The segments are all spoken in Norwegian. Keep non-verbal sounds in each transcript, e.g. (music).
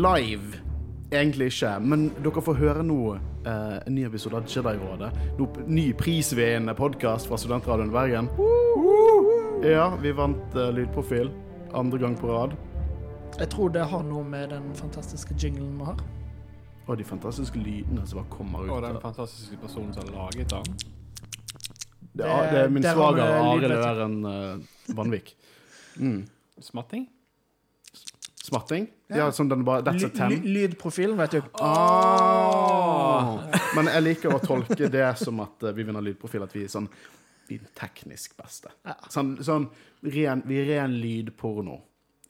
live. Egentlig ikke, men dere får høre nå eh, en ny episode av Jedi-rådet. Ny prisvinnende podkast fra Studentradioen Bergen. Ja, vi vant eh, lydprofil andre gang på rad. Jeg tror det har noe med den fantastiske jinglen vi har. Og de fantastiske lydene som bare kommer ut. Og den fantastiske personen som har laget den. Det, er- det er min Der har vi svager Arild. Øren eh, Vanvik. Mm. Smatting? Smatting? Ja, sånn den bare That's a ten. ly- Lydprofilen, vet du. Ah. Men jeg liker å tolke det som at eh, vi vinner lydprofil, at vi er sånn vi er teknisk beste. Sånn, sånn ren, vi er ren lydporno.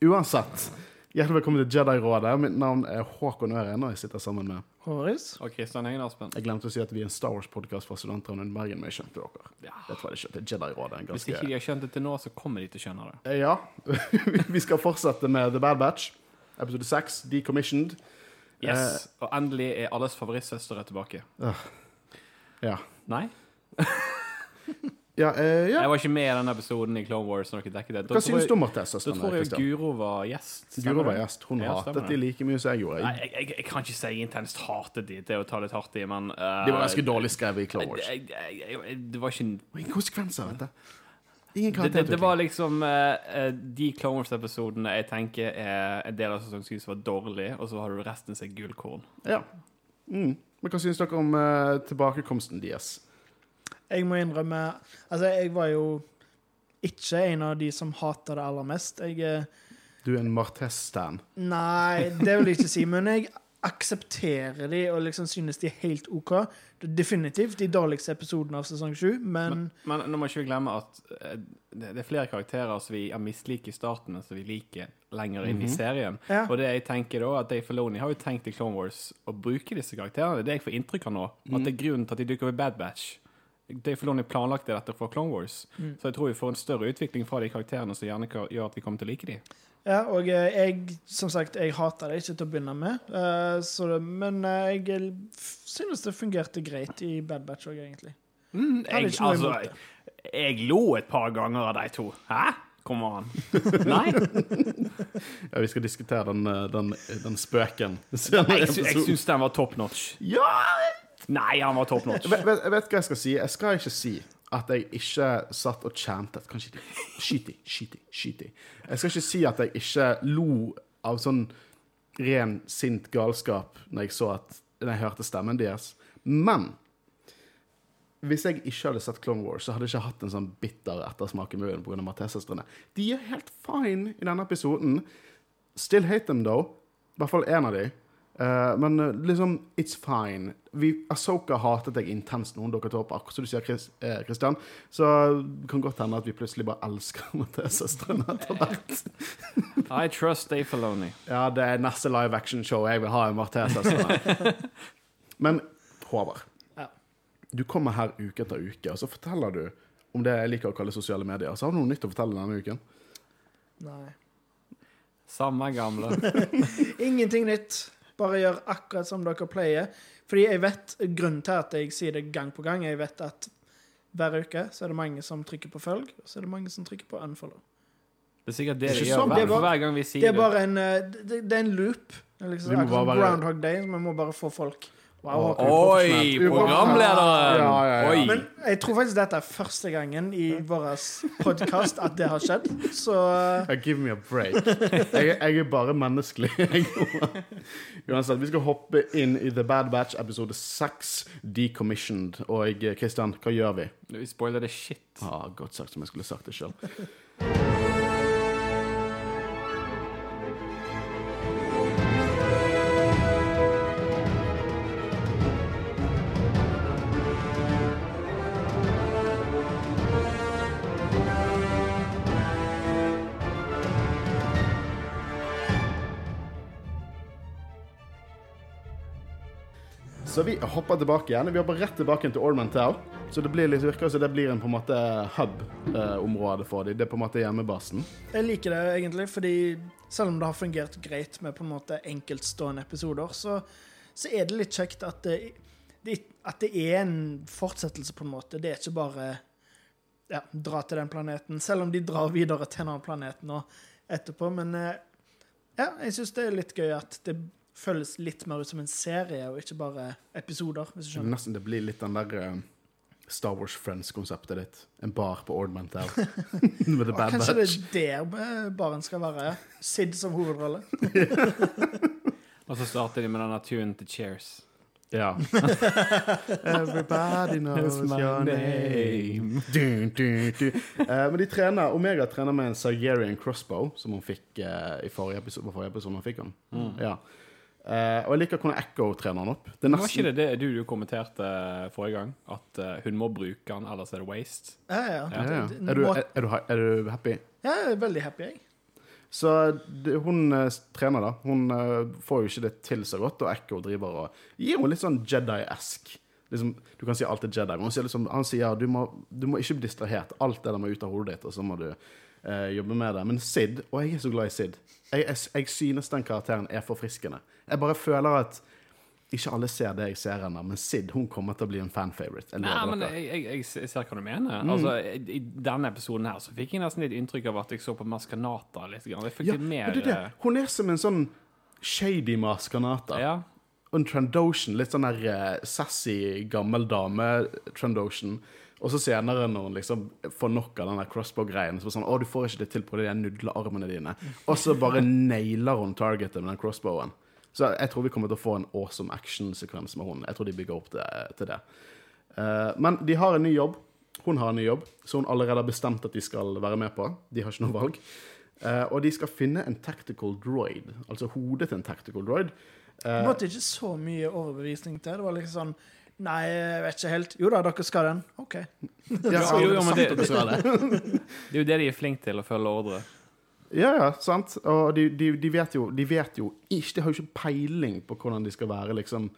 Uansett, hjertelig velkommen til Jedi-rådet. Mitt navn er Håkon Øren, og jeg sitter sammen med Håris. Og Kristian Engen Aspen. Jeg glemte å si at vi er en Star Wars-podkast fra Studentradioen i Bergen, men jeg skjønte dere. Ja. Det tror jeg de skjønte. Jedi-rådet Ganske... en Hvis ikke de har skjønt det til nå, så kommer de til å skjønne det. Eh, Ja. (laughs) vi skal fortsette med The Bad Batch, episode 6, Decommissioned. Yes. Og endelig er alles favorittsøstre tilbake. Ja. Nei? (laughs) Ja, eh, ja. Jeg var ikke med i den episoden i Clone Wars det. Da Hva tror syns du om Da Martez-søstrene? tror jeg? Guro var gjest. Stemmer Guro var gjest. Hun Ja, hatet de det. like mye som jeg gjorde. Nei, jeg, jeg, jeg kan ikke si intenst hatet de. Det er å ta litt hardt i, men uh, De var ganske dårlig skrevet i Clone Wars. jeg- Det var ikke Ingen konsekvenser, vet du. Ingen det, det, det var liksom eh, de Clone Wars-episodene jeg tenker er en del av sesong 7 som var dårlig, og så har du resten som er gullkorn. Ja. Mm. Men hva syns dere om uh, tilbakekomsten deres? Jeg må innrømme Altså, jeg var jo ikke en av de som hater det aller mest. Jeg eh, Du er en Martez-stan. Nei, det vil jeg ikke si, men jeg aksepterer de og liksom synes de er helt OK. Det er definitivt de dårligste episodene av sesong sju, men Men, men nå må ikke vi glemme at eh, det, er flere karakterer som vi har misliker i starten, men som vi liker lenger inn i serien. Ja. Og det jeg tenker da, at Dave Filoni har jo tenkt i Clone Wars å bruke disse karakterene. Det er det jeg får inntrykk av nå. At det er grunnen til at de dukker opp i Bad Batch. Dave Filoni planlagte dette for Clone Wars. Så jeg tror vi får en større utvikling fra de karakterene som gjerne gjør at vi kommer til å like dem. Ja, og eh, jeg, som sagt, jeg hater det ikke til å begynne med. eh, så det, men eh, jeg synes det fungerte greit i Bad Batch òg, egentlig. Mm, jeg, altså, jeg, jeg lo et par ganger av de to. Hæ? Kom an. (laughs) Nei? Ja, vi skal diskutere den, den, den spøken. Jeg, sy jeg syns den var top notch. Ja! Nei, han var top notch. Jeg vet, jeg vet hva jeg skal si. Jeg skal ikke si at jeg ikke satt og chantet. Kanskje de Skyt de, skyt de, skyt de. Jeg skal ikke si at jeg ikke lo av sånn ren sint galskap når jeg så at når jeg hørte stemmen deres. Men hvis jeg ikke hadde sett Clone Wars, så hadde jeg ikke hatt en sånn bitter ettersmak i munnen pga. Mathesøstrene. De er helt fine i denne episoden. Still hate them, though. I hvert fall én av de. Eh, men eh, liksom, it's fine. Vi, Asoka hatet jeg intenst noen dere tar opp, akkurat som du sier, Chris, eh, Christian. Så det kan godt hende at vi plutselig bare elsker (laughs) Mathé-søstrene etter hvert. I trust Dave Filoni. Ja, det er neste live action-show jeg vil ha i Mathé-søstrene. (laughs) Men Håvard, Ja. du kommer her uke etter uke, og så forteller du om det jeg liker å kalle sosiale medier. Så har du noe nytt å fortelle denne uken? Nei. Samme gamle. (laughs) Ingenting nytt. Bare gjør akkurat som dere pleier. Fordi jeg vet grunnen til at jeg sier det gang på gang. Jeg vet at hver uke så er det mange som trykker på følg, og så er det mange som trykker på unfollow. Det er sikkert det Det er de gjør sånn. hver, Det er bare- hver gang vi sier Det er bare en eh, Det, det er en loop. Liksom Vi må bare være- Groundhog Day. Vi må bare få folk Wow, Oi, programlederen! Ja, ja, ja. Oi. Men jeg tror faktisk dette er første gangen i vår podkast at det har skjedd. Så give me a break. Jeg, jeg er bare menneskelig. (laughs) Uansett, vi skal hoppe inn i The Bad Batch episode 6, Decommissioned. Og Kristian, hva gjør vi? Vi spoiler det shit. Ah, godt sagt som jeg skulle sagt det sjøl. Vi hopper tilbake igjen. Vi hopper rett tilbake til Ormantel. Så det blir litt, virker som det blir en på en måte hub-område for dem. Det er på en måte hjemmebasen. jeg liker det egentlig, fordi selv om det har fungert greit med på en måte enkeltstående episoder, så, så er det litt kjekt at det, det, at det er en fortsettelse, på en måte. Det er ikke bare ja, dra til den planeten, selv om de drar videre til en annen planet nå etterpå. Men eh, Ja, jeg syns det er litt gøy at det føles litt mer ut som en serie, og ikke bare episoder, hvis du skjønner. Nesten det blir litt den der eh, Star Wars Friends-konseptet ditt. En bar på Ord Mantel. (laughs) (laughs) Med The Bad kanskje det er der baren skal være. ja. Sid som hovedrolle. (laughs) Og så starter de med denne tunen til Cheers. Ja. Everybody knows my your name. Du, du, du. Eh, men de trener, Omega trener med en Sigerian crossbow, som hun fikk eh, i forrige episode. Forrige episode hun fikk den. Ja. Eh, og jeg liker hvordan Echo trener han opp. Det er Var ikke det det du, du kommenterte forrige gang? At uh, hun må bruke han, ellers er det waste? Ja, ja. ja, ja. Det- Er, du, er, er, du, er du happy? Ja, jeg er veldig happy, jeg. Så det, hun uh, trener, da. Hun eh, får jo ikke det til så godt, og Echo driver og gir henne litt sånn Jedi-esk. Liksom, du kan si alt er Jedi, men hun sier liksom, han sier du må, du må ikke bli distrahert. Alt det der må ut av hodet ditt, og så må du eh, jobbe med det. Men Sid, og jeg er så glad i Sid, jeg, jeg, jeg synes den karakteren er forfriskende. Jeg bare føler at ikke alle ser det jeg ser henne, men Sid hun kommer til å bli en fanfavorite. Nei, men jeg, jeg, ser- hva du mener. Altså, I denne episoden her så fikk jeg nesten litt inntrykk av at jeg så på Maskanata litt. Grann. Jeg fikk Ja, mer det det. eh, Hun er som en sånn shady maskanata. Ja. Og en Trandoshan, litt sånn der uh, sassy, gammel dame-Trandoshan. Og så senere, når hun liksom får nok av den der crossbow-greien, så er det sånn Å, du får ikke det til på de nudlearmene dine. Og så bare nailer hun targetet med den crossbowen. Så jeg tror vi kommer til å få en awesome action-sekvens med hun. Jeg tror de bygger opp det, til det. Uh, men de har en ny jobb. Hun har en ny jobb, så hun allerede har bestemt at de skal være med på. De har ikke noe valg. Uh, og de skal finne en tactical droid, altså hodet til en tactical droid. Det måtte ikke så mye overbevisning til. Det var liksom sånn Nei, jeg vet ikke helt. Jo da, dere skal den. OK. Ja, jo, jo, men (laughs) det- det, Det er jo det de er flinke til, å følge ordre. ja, ja, sant. Og de, de, de vet jo De vet jo ikke De har jo ikke peiling på hvordan de skal være liksom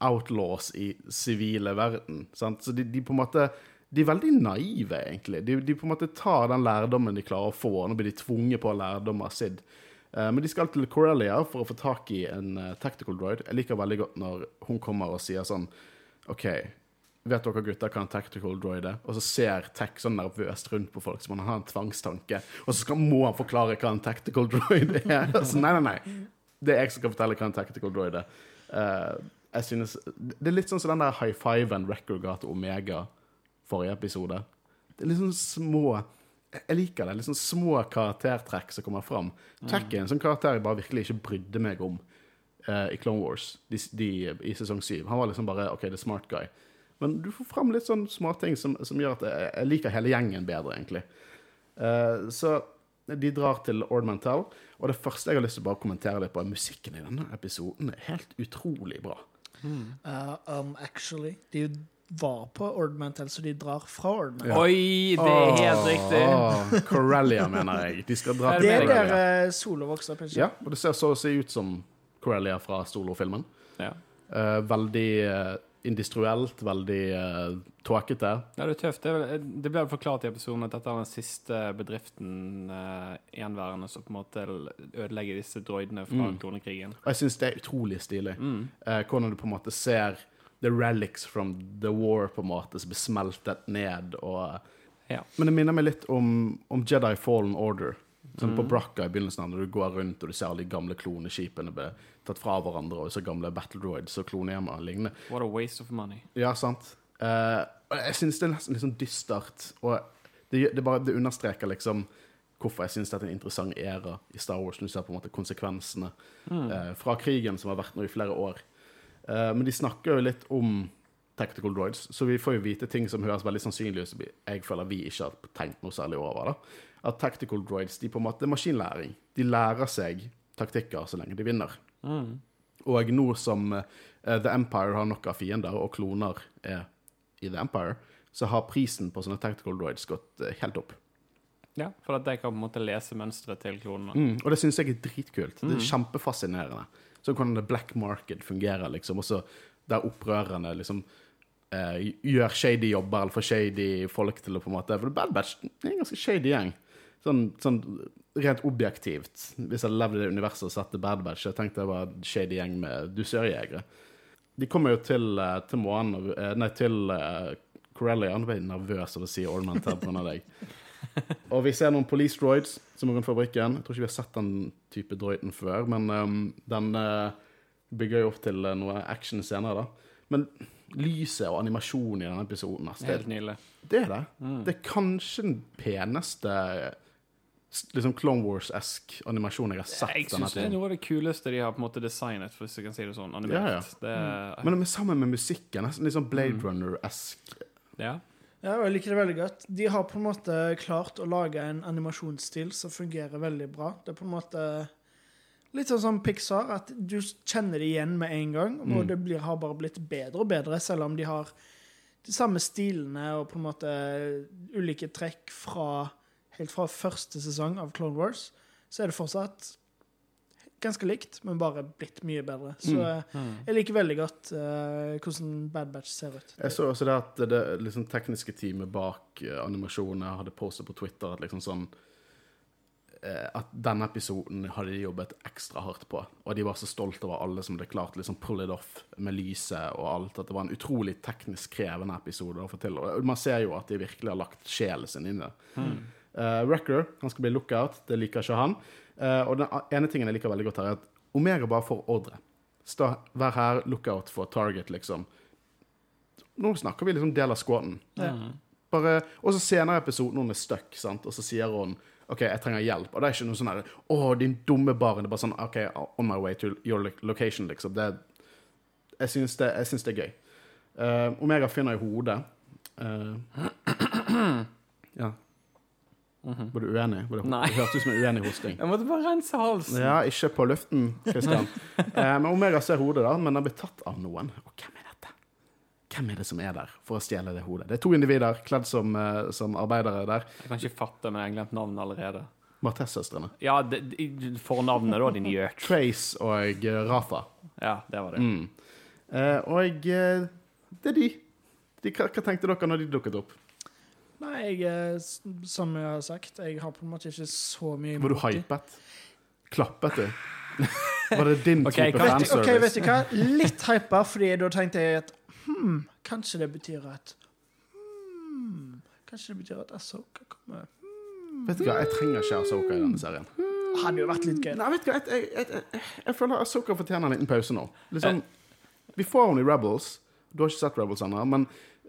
outlaws i sivile verden. Sant? Så de, de på en måte De er veldig naive, egentlig. De, de på en måte tar den lærdommen de klarer å få. Nå blir de tvunget på lærdom av Sid. Eh, Men de skal til Corellia for å få tak i en eh, tactical droid. Jeg liker veldig godt når hun kommer og sier sånn OK, vet dere gutter hva en tactical droid er? Og så ser Tech sånn nervøst rundt på folk om han har en tvangstanke. Og så skal, må han forklare hva en tactical (laughs) droid er. Så nei, nei, nei. Det er jeg som skal fortelle hva en tactical droid er. Eh, jeg synes, Det er litt sånn som den der high five-en Record ga Omega forrige episode. Det er litt sånn små Jeg liker det. Litt sånn små karaktertrekk som kommer fram. Tech er en sånn karakter jeg bare virkelig ikke brydde meg om uh, i Clone Wars de, de, i sesong 7. Han var liksom bare OK, the smart guy. Men du får fram litt sånn småting som, som gjør at jeg, jeg liker hele gjengen bedre, egentlig. Uh, så de drar til Ord Mantell, og det første jeg har lyst til å bare kommentere litt på, er musikken i denne episoden er helt utrolig bra. Uh, um, actually. De var på Ordmantel, så de drar fra Ordmantel. Oi, det er helt riktig! Oh, Corellia, mener jeg. De skal dra Det er der uh, Solo vokser opp. Ja, og det ser så å si ut som Corellia fra Solo-filmen. Ja. Uh, veldig uh, industrielt, veldig uh, tåkete. Ja, det er tøft. Det, er vel- det ble forklart i episoden at dette er den siste bedriften uh, gjenværende som på en måte ødelegger disse droidene fra Mm. kronekrigen. Og jeg syns det er utrolig stilig. Mm. Eh, hvordan du på en måte ser the relics from the war på en måte som blir smeltet ned. Og, Ja. Men det minner meg litt om, om Jedi Fallen Order. Sånn Mm. På Bracca i begynnelsen, når du går rundt og du ser de gamle kloneskipene bli tatt fra hverandre, og så gamle battle droids og klonehjemmer og lignende. What a waste of money. Ja, sant. Uh, jeg syns det er nesten litt sånn dystert. Og det, det, bare, det understreker liksom hvorfor jeg syns det er en interessant æra i Star Wars. Når du ser på en måte konsekvensene eh, fra krigen som har vært nå i flere år. Eh, men de snakker jo litt om tactical droids, så vi får jo vite ting som høres veldig sannsynlig ut, som jeg føler vi ikke har tenkt noe særlig over. da. At tactical droids de på en måte er maskinlæring. De lærer seg taktikker så lenge de vinner. Mm. Og nå som uh, The Empire har nok av fiender, og kloner er i The Empire, så har prisen på sånne tactical droids gått uh, helt opp. Ja, for at de kan på en måte lese mønsteret til klonene. Mm, og det syns jeg er dritkult. Det er kjempefascinerende. Så hvordan det black market fungerer, liksom. Og så der opprørerne liksom eh, gjør shady jobber eller får shady folk til å på en måte For Bad Batch er en ganske shady gjeng. Sånn, sånn rent objektivt. Hvis jeg hadde levd i det universet og sett The Bad Batch, jeg tenkte jeg var en shady gjeng med dusørjegere. De kommer jo til, eh, til månen eh, Nei, til uh, Corellia. Nå ble nervøs av å si Ornament her pga. deg. (laughs) Og vi ser noen police droids som er rundt fabrikken. Jeg tror ikke vi har sett den type droiden før, men um, den uh, bygger jo opp til uh, noe action senere, da. Men lyset og animasjonen i denne episoden altså, Helt nydelig. det er det. Det er kanskje den peneste liksom Clone Wars-esk animasjon jeg har sett. Jeg synes syns det er noe av det kuleste de har på en måte designet, hvis jeg kan si det sånn. Animert. Ja, ja. Det er, Men med, sammen med musikken, nesten litt sånn Mm. Blade Runner-esk. ja. Ja, og jeg liker det veldig godt. De har på en måte klart å lage en animasjonsstil som fungerer veldig bra. Det er på en måte litt sånn som Pixar, at du kjenner det igjen med en gang, og Mm. det blir, har bare blitt bedre og bedre, selv om de har de samme stilene og på en måte ulike trekk fra helt fra første sesong av Clone Wars, så er det fortsatt ganske likt, men bare blitt mye bedre. Så Mm. eh, jeg liker veldig godt uh, hvordan Bad Batch ser ut. Jeg så også det at det liksom, tekniske teamet bak uh, animasjonene hadde postet på Twitter at liksom sånn uh, At denne episoden hadde de jobbet ekstra hardt på. Og de var så stolte over alle som hadde klart liksom pull it off med lyset og alt. At det var en utrolig teknisk krevende episode å få til. Og man ser jo at de virkelig har lagt sjelen sin inn i det. Uh, Wrecker, han skal bli lookout. Det liker ikke han. Uh, og den ene tingen jeg liker veldig godt her, er at Omega bare får ordre. Stå, vær her, lookout for target, liksom. Nå snakker vi liksom del av squaden. Ja. Bare, og så senere i episoden hun er stuck, sant? og så sier hun OK, jeg trenger hjelp. Og det er ikke noe sånn her Å, din dumme barn. Det er bare sånn OK, on my way to your location, liksom. Det, jeg syns det, jeg syns det er gøy. Uh, Omega finner i hodet. uh, (clears throat) ja. Var du uenig? Var det, Nei. Det hørtes ut som en uenig hosting. Jeg måtte bare rense halsen. Ja, ikke på luften, Kristian. (laughs) Eh, men Omega ser hodet, da, men den blir tatt av noen. Og hvem er dette? Hvem er det som er der for å stjele det hodet? Det er to individer kledd som, eh, som arbeidere der. Jeg kan ikke fatte, men jeg har glemt navnet allerede. Martez-søstrene. Ja, det- det- fornavnet, da, din gjøk. Trace og eh, Rafa. Ja, det var det. Mm. Eh, og eh, det er de. de hva, hva tenkte dere når de dukket opp? Nei, jeg, eh, som jeg har sagt, jeg har på en måte ikke så mye Var du hypet? Klappet du? Var det din (laughs) okay, type fanservice? Ok, vet du hva? Litt hypa, fordi da tenkte jeg at hmm, kanskje det betyr at hmm, Kanskje det betyr at Asoka kommer Vet du hva, Jeg trenger ikke Asoka i denne serien. Hadde jo vært litt gøy. Nei, vet du hva, jeg, jeg, jeg, jeg, føler Asoka fortjener en liten pause nå. Liksom, vi får henne i Rebels. Du har ikke sett Rebels ennå, men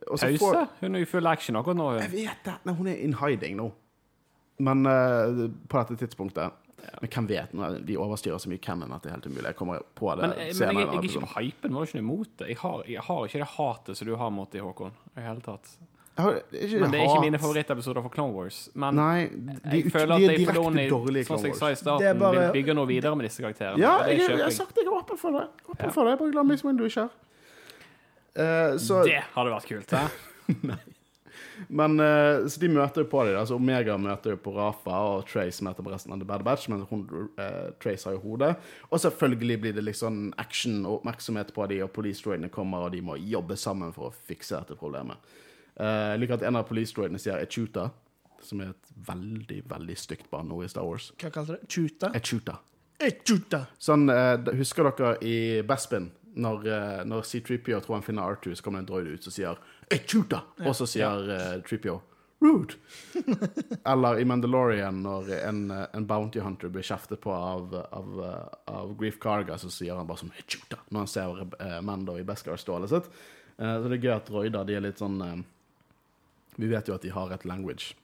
Pause? får- Hun er i full action akkurat nå. Jeg vet det. Nei, hun er in hiding nå. Men uh, på dette tidspunktet Men hvem vet? Når De overstyrer så mye canon at det er helt umulig. Jeg kommer på det Men, senere. men jeg, jeg, jeg, er ikke på hypen. Var ikke noe imot det. Jeg har, jeg har ikke det hatet som du har mot det, Håkon. I hele tatt. Har- ikke Men det er ikke hat. mine favorittepisoder for Clone Wars. Men Nei, de, jeg føler føler de at er direkte Filoni, dårlige i sånn som jeg sa i Wars. Starten, bare- vil bygge noe videre med disse karakterene. Ja, jeg, jeg, jeg, har sagt det. Jeg er åpen for det. Åpen Ja. for det. Bare la Mace Windu ikke her. Eh, så, Det hadde vært kult. Hæ? (laughs) men uh, så de møter jo på dem. Altså Omega møter jo på Rafa, og Trace møter på resten av The Bad Batch, men hun, uh, Trace har jo hodet. Og selvfølgelig blir det liksom action og oppmerksomhet på dem, og police droidene kommer, og de må jobbe sammen for å fikse dette problemet. Uh, Jeg liker at en av police droidene sier Echuta, som er et veldig, veldig stygt banneord i Star Wars. Hva kalte du det? Chuta? Echuta. Echuta. Sånn, Husker dere i Bespin, når, eh, når C-3PO tror han finner R2, så kommer det en droid ut som sier Echuta! Og så sier eh, 3PO Rude! (laughs) Eller i Mandalorian, når en, eh, en bounty hunter blir kjeftet på av, av, av Grief Karga, så sier han bare som Echuta! Når han ser uh, Mando i Beskar-stålet sitt. Uh, så det er gøy at droider de er litt sånn Vi vet jo at de har et language.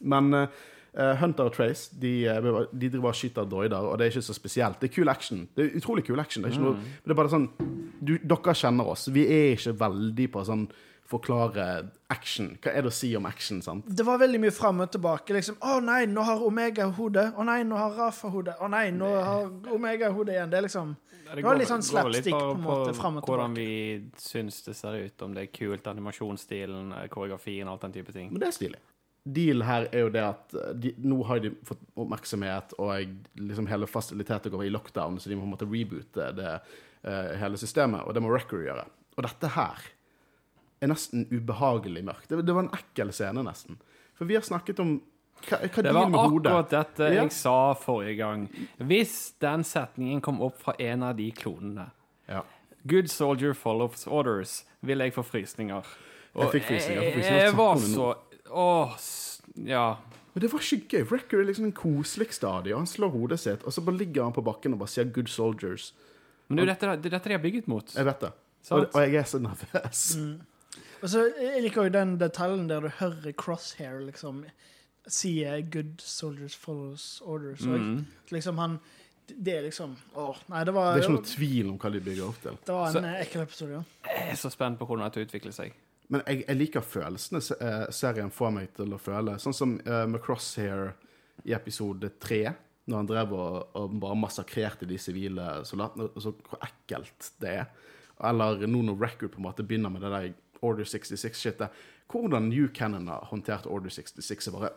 Men Hunter og Trace de, eh, de driver og skyter droider, og det er ikke så spesielt. Det er kul action. Det er utrolig kul action. Det er, ikke noe, men det er bare sånn du, Dere kjenner oss. Vi er ikke veldig på sånn forklare action. Hva er det å si om action? sant? Det var veldig mye fram og tilbake. liksom, 'Å nei, nå har Omega hodet.' 'Å nei, nå har Rafa hodet.' 'Å nei, nå har Omega hodet igjen.' Det er liksom Det var litt sånn slapstick på en måte, fram og Hvordan vi syns det ser ut, om det er kult, animasjonsstilen, eh, koreografien, alt den type ting. Men det er stilig. Deal her er jo det at eh, de, nå har de fått oppmerksomhet, og liksom hele fasilitetet går i lockdown, så de må på en måte reboote det, uh, hele systemet, og det må Record gjøre. Og dette her er nesten ubehagelig mørkt. Det, det var en ekkel scene, nesten. For vi har snakket om hva, hva Det var akkurat dette Ja. jeg sa forrige gang. Hvis den setningen kom opp fra en av de klonene Ja. Good soldier follows orders, vil jeg få frysninger. Jeg fikk frysninger, jeg jeg, Jeg var så Åh, Ja. Men det var ikke gøy. Wrecker er liksom en koselig stadie Og Han slår hodet sitt, og så bare ligger han på bakken og bare sier 'good soldiers'. Men det er jo dette, det er dette de har bygget mot. Jeg vet det. Og, og jeg er så nervøs. Og så Jeg liker jo den detaljen der du hører Crosshair liksom si eh, 'good soldiers follows orders'. Og Mm. liksom han Det er liksom Åh, nei, det var Det er ikke noe tvil om hva de bygger opp til. Det var en Så- ekkel episode, ja. Jeg er så spent på hvordan dette utvikler seg. Men jeg, jeg liker følelsene eh, serien får meg til å føle. Sånn som uh, med Crosshair i episode tre, når han drev og, og bare massakrerte de sivile soldatene, så hvor ekkelt det er. Eller nå når Record på en måte begynner med det der Order 66-shitet. Hvordan New Cannon har håndtert Order 66 er bare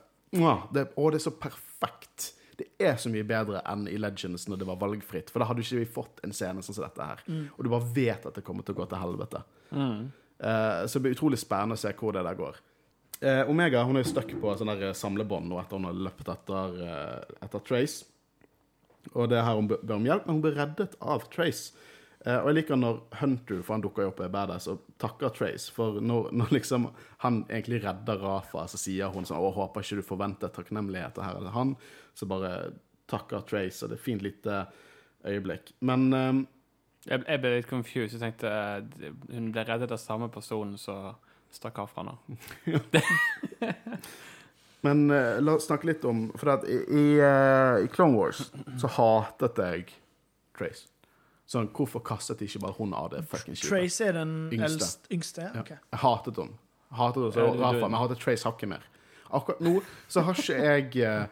det, Å, det er så perfekt. Det er så mye bedre enn i Legends når det var valgfritt. For da hadde ikke vi fått en scene sånn som dette her. Og du bare vet at det kommer til å gå til helvete. Eh, så det blir utrolig spennende å se hvor det der går. Eh, Omega hun er stuck på sånn der samlebånd nå etter hun har løpt etter, eh, etter Trace. Og det er her hun ber om hjelp, men hun blir reddet av Trace. Eh, og jeg liker når Hunter, for han dukker opp i Badass, og takker Trace. For når, når liksom han egentlig redder Rafa, så sier hun sånn 'Å, håper ikke du forventer takknemlighet her eller han'. Så bare takker Trace, og det er et fint lite øyeblikk. Men eh, Jeg, jeg ble litt confused. Jeg tenkte eh, hun ble reddet av samme person som stakk av fra henne. (laughs) Men eh, la oss snakke litt om For at i, i, eh, i Clone Wars så hatet jeg Trace. Sånn, hvorfor kastet ikke bare hun av det fuckings skipet? Trace er den Yngste. eldst, yngste. Ja. ok. Jeg hatet henne. Hatet henne så Ja, du- Rafa, men jeg hater Trace hakket mer. Akkurat nå så har ikke jeg eh,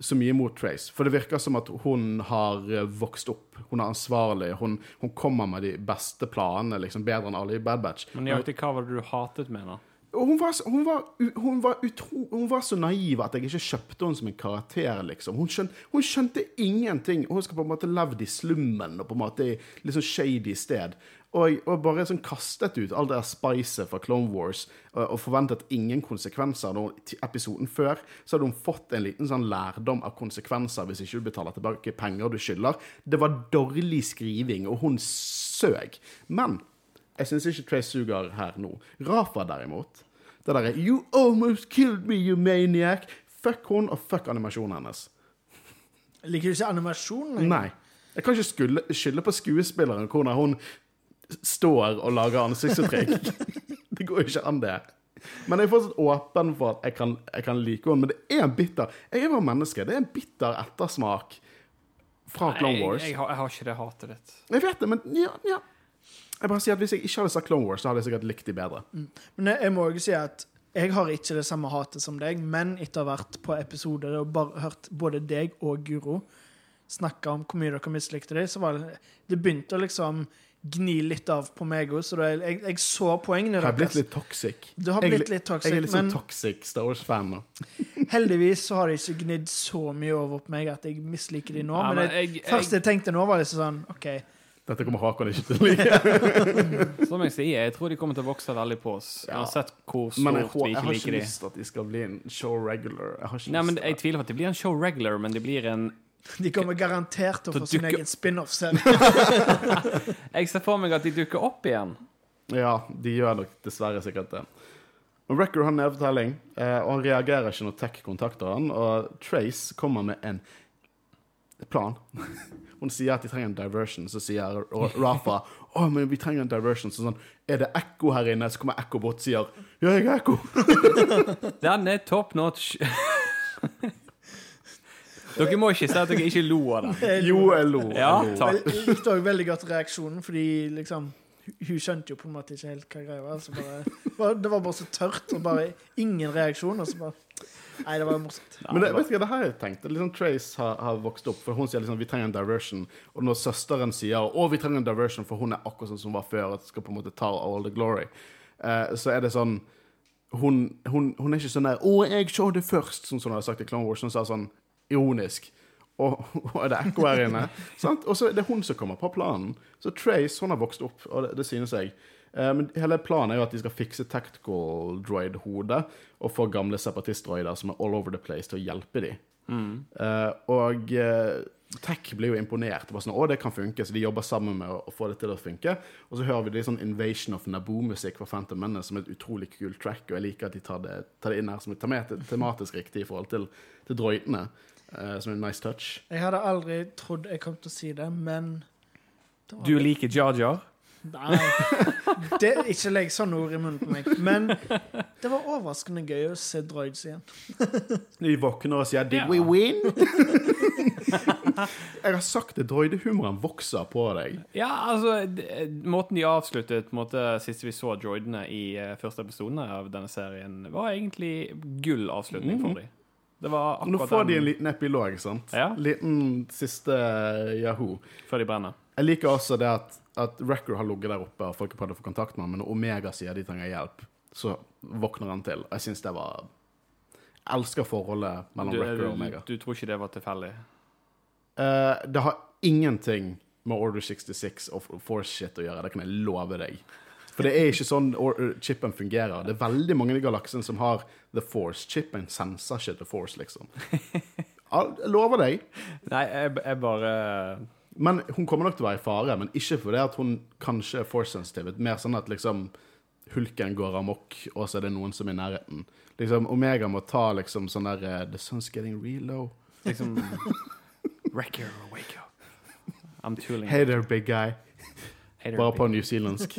så mye mot Trace, for det virker som at hun har eh, vokst opp. Hun er ansvarlig. Hun, hun kommer med de beste planene, liksom bedre enn alle i Bad Batch. Men nøyaktig hva var det du hatet med henne? Hun var, hun, var, hun, var utro, hun var så naiv at jeg ikke kjøpte henne som en karakter. liksom. Hun skjønte, skjønte ingenting. Hun skal på en måte levd i slummen og på en måte i litt sånn shady sted. Og, og bare sånn kastet ut all det der spicet fra Clone Wars og, og forventet ingen konsekvenser. Når, til episoden før så hadde hun fått en liten sånn lærdom av konsekvenser hvis ikke du betaler tilbake penger du skylder. Det var dårlig skriving, og hun søg. Men jeg syns ikke Trace suger her nå. Rafa, derimot. Det derre You almost killed me, you maniac. Fuck hun, og fuck animasjonen hennes. Liker du ikke animasjonen? Nei. Jeg kan ikke skylde på skuespilleren hvordan hun står og lager ansiktsuttrykk. (laughs) det går jo ikke an, det. Men jeg er fortsatt åpen for at jeg kan, jeg kan like henne. Men det er en bitter Jeg er bare menneske. Det er en bitter ettersmak fra Clone Wars. Jeg, jeg, har, jeg har ikke det hatet ditt. Jeg vet det, men ja, ja. Jeg bare sier at Hvis jeg ikke hadde sagt Clone Wars, så hadde jeg sikkert likt de bedre. Men jeg, jeg må også si at jeg har ikke det samme hatet som deg, men etter å ha vært på episoder og bare hørt både deg og Guro snakke om hvor mye dere mislikte dem, så var det Det begynte å liksom gni litt av på meg òg, så da jeg, jeg, jeg så poengene Har blitt litt toxic? Du har Jeg- blitt litt toxic, Jeg er litt sånn toxic Star Wars-fan nå. (laughs) Heldigvis så har de ikke gnidd så mye over på meg at jeg misliker de nå. Ja, men men det jeg- første jeg tenkte nå, var liksom sånn OK. Dette kommer Hakon ikke til å like. (laughs) Som jeg sier, jeg tror de kommer til å vokse veldig på oss. Ja. Uansett hvor Men jeg, liker vi jeg har ikke lyst til at de skal bli en show regular. Jeg har ikke Nei, Jeg tviler på at det blir en show regular, men det blir en (laughs) De kommer garantert til å få sin dukker- egen spin-off-serie. (laughs) Jeg ser for meg at de dukker opp igjen. Ja, de gjør nok dessverre sikkert det. Men Record har nedfortelling, eh, og han reagerer ikke når Tech kontakter han, og Trace kommer med en plan. (laughs) Hun sier at de trenger en diversion, så sier Rafa å, men vi trenger en diversion. Så sånn, er det ekko her inne? Så kommer Ekko bort og sier ja, jeg er ekko. Den er top notch. Dere må ikke si at dere ikke lo av det. Jo, jeg lo. Ja, takk. Jeg likte òg veldig godt reaksjonen, fordi liksom hun- skjønte jo på en måte ikke helt hva greia var. Så bare, bare, det var bare så tørt, og bare ingen reaksjon. Og så bare Nei, det var morsomt. Men det, vet du hva, det her jeg tenkte liksom Trace har, har vokst opp, for hun sier liksom vi trenger en diversion. Og når søsteren sier å, vi trenger en diversion, for hun er akkurat sånn som hun var før, og skal på en måte ta all the glory, eh, så er det sånn hun, hun, hun er ikke sånn der 'Å, jeg så det først', sånn som hun har sagt i Clone Wars. Hun sa sånn ironisk. Og, (laughs) og er det ekko her inne? sant? Og så er det hun som kommer på planen. Så Trace hun har vokst opp, og det, det synes jeg. Eh, men hele planen er jo at de skal fikse tactical droid-hodet og få gamle separatist-droider som er all over the place, til å hjelpe dem. Eh, og uh, Tech blir jo imponert. Bare sånn, å, det kan funke, så de jobber sammen med å, å få det til å funke. Og så hører vi det sånn Invasion of Naboo-musikk fra Phantom Menace som er et utrolig kult track, og jeg liker at de tar det, tar det inn her som er temat- tematisk riktig i forhold til, til droidene. Eh, som en nice touch. Jeg hadde aldri trodd jeg kom til å si det, men det Du liker Jar? Nei. Det, ikke legg sånne ord i munnen på meg. Men det var overraskende gøy å se droids igjen. De våkner og sier 'Did Ja. we win?' jeg har sagt det, droidehumoren vokser på deg. Ja, altså Måten de avsluttet på måte, sist vi så droidene i eh, første episode av denne serien, var egentlig gull avslutning for dem. Det var Nå får de en liten epilog, sant? Ja. Liten siste eh, Yahoo. før de brenner. Jeg liker også det at, at Record har ligget der oppe, og folk har prøvd å få kontakt med ham, men når Omega sier de trenger hjelp, så våkner han til. Jeg syns det var Jeg elsker forholdet mellom Du, Record og Omega. du tror ikke det var tilfeldig? Uh, det har ingenting med Order 66 og Force shit å gjøre, det kan jeg love deg. For det er ikke sånn or- chipen fungerer. Det er veldig mange i galaksen som har The Force. Chipen senser ikke The Force, liksom. (laughs) Jeg lover deg. Nei, jeg, jeg bare Men hun kommer nok til å være i fare, men ikke fordi at hun kanskje er force-sensitive. Mer sånn at liksom hulken går amok, og så er det noen som er i nærheten. Liksom, Omega må ta liksom sånn der eh, The sun's getting real low. liksom (laughs) Wrecker, wake up. I'm tooling. Hey there, big guy. Bare på newzealandsk.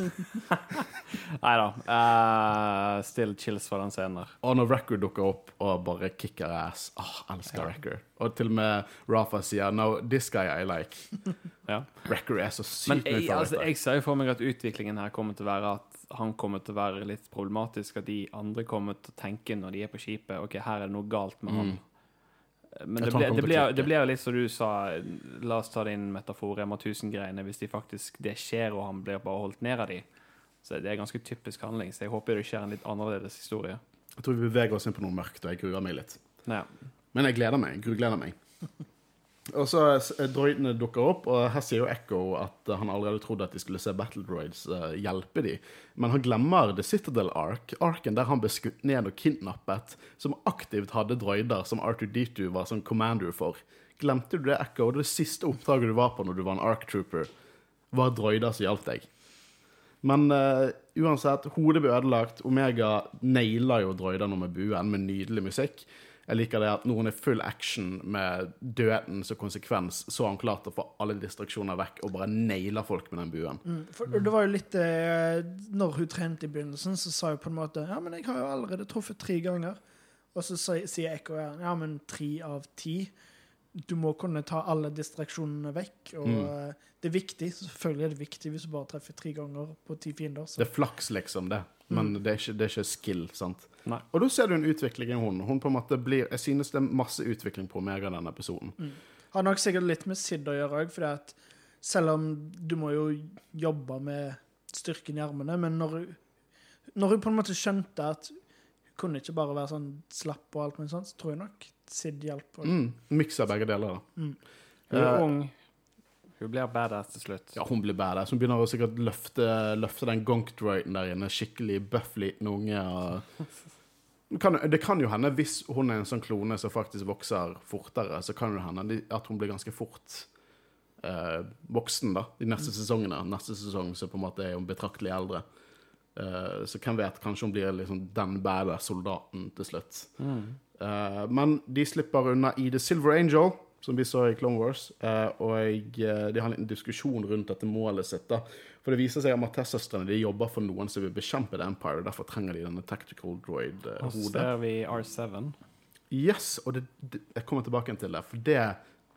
Nei da. Uh, still chills for den scenen der. Og når Record dukker opp og bare kicker ass Åh, elsker Record. Og til og med Rafa sier No, this guy I like. Ja. Record er så Men sykt jeg, mye altså, jeg ser jo for meg at utviklingen her kommer til å være at han kommer til å være litt problematisk, at de andre kommer til å tenke når de er på skipet OK, her er det noe galt med han. Men Jeg det blir, det, blir, det blir jo litt som du sa, la oss ta din metafor, Rema 1000-greiene. Hvis de faktisk, det skjer, og han blir bare holdt ned av de, så det er ganske typisk handling. Så jeg håper det skjer en litt annerledes historie. Jeg tror vi beveger oss inn på noe mørkt, og jeg gruer meg litt. Ja. Men jeg gleder meg. Grugleder meg. Og så droidene dukker opp, og her sier jo Echo at eh, han allerede trodde at de skulle se Battle Droids eh, hjelpe de. Men han glemmer The Citadel Ark, arken der han ble skutt ned og kidnappet, som aktivt hadde droider som R2D2 var som commander for. Glemte du det, Echo? Det siste oppdraget du var på når du var en Ark Trooper, var droider som hjalp deg. Men uh, uansett, hodet ble ødelagt. Omega nailer jo droidene med buen med nydelig musikk. Jeg liker det at når hun er full action med døden som konsekvens, så har han klart å få alle distraksjoner vekk og bare nailer folk med den buen. Mm, For det var jo litt eh, Når hun trente i begynnelsen, så sa hun på en måte Ja, men jeg har jo allerede truffet tre ganger. Og så sier Ekko ja, ja, men tre av ti. Du må kunne ta alle distraksjonene vekk. Og Mm. eh, det er viktig. Selvfølgelig er det viktig hvis du bare treffer tre ganger på ti fiender. Så. Det er flaks, liksom, det. Men det, er ikke, det er ikke skill, sant. Nei. Og da ser du en utvikling i hun. Hun på en måte blir Jeg synes det er masse utvikling på meg av denne episoden. Har nok sikkert litt med Sid å gjøre òg, for selv om du må jo jobbe med styrken i armene, men når når hun på en måte skjønte at hun kunne ikke bare være sånn slapp og alt mulig sånt, så tror jeg nok Sid hjalp. også. Mm, Mikser begge deler, da. Hun er Eh, ung. Hun blir badass til slutt. Ja, hun blir badass. Hun begynner å sikkert løfte, løfte den gonkdroiden der inne. Skikkelig buff liten unge. Kan, det kan jo hende, hvis hun er en sånn klone som faktisk vokser fortere, så kan det hende at hun blir ganske fort eh, voksen da, de neste sesongene. Neste sesong så på en måte er hun betraktelig eldre. Eh, så hvem vet, kanskje hun blir liksom den badass soldaten til slutt. Eh, men de slipper unna i The Silver Angel, som vi så i Clone Wars. eh, og eh, de har en liten diskusjon rundt dette målet sitt. da. For det viser seg at Matessa-søstrene de jobber for noen som vil bekjempe The Empire. Derfor trenger de denne tactical Og så droid-hodet. ser vi R7. Yes, og det, det, jeg kommer tilbake til det, for det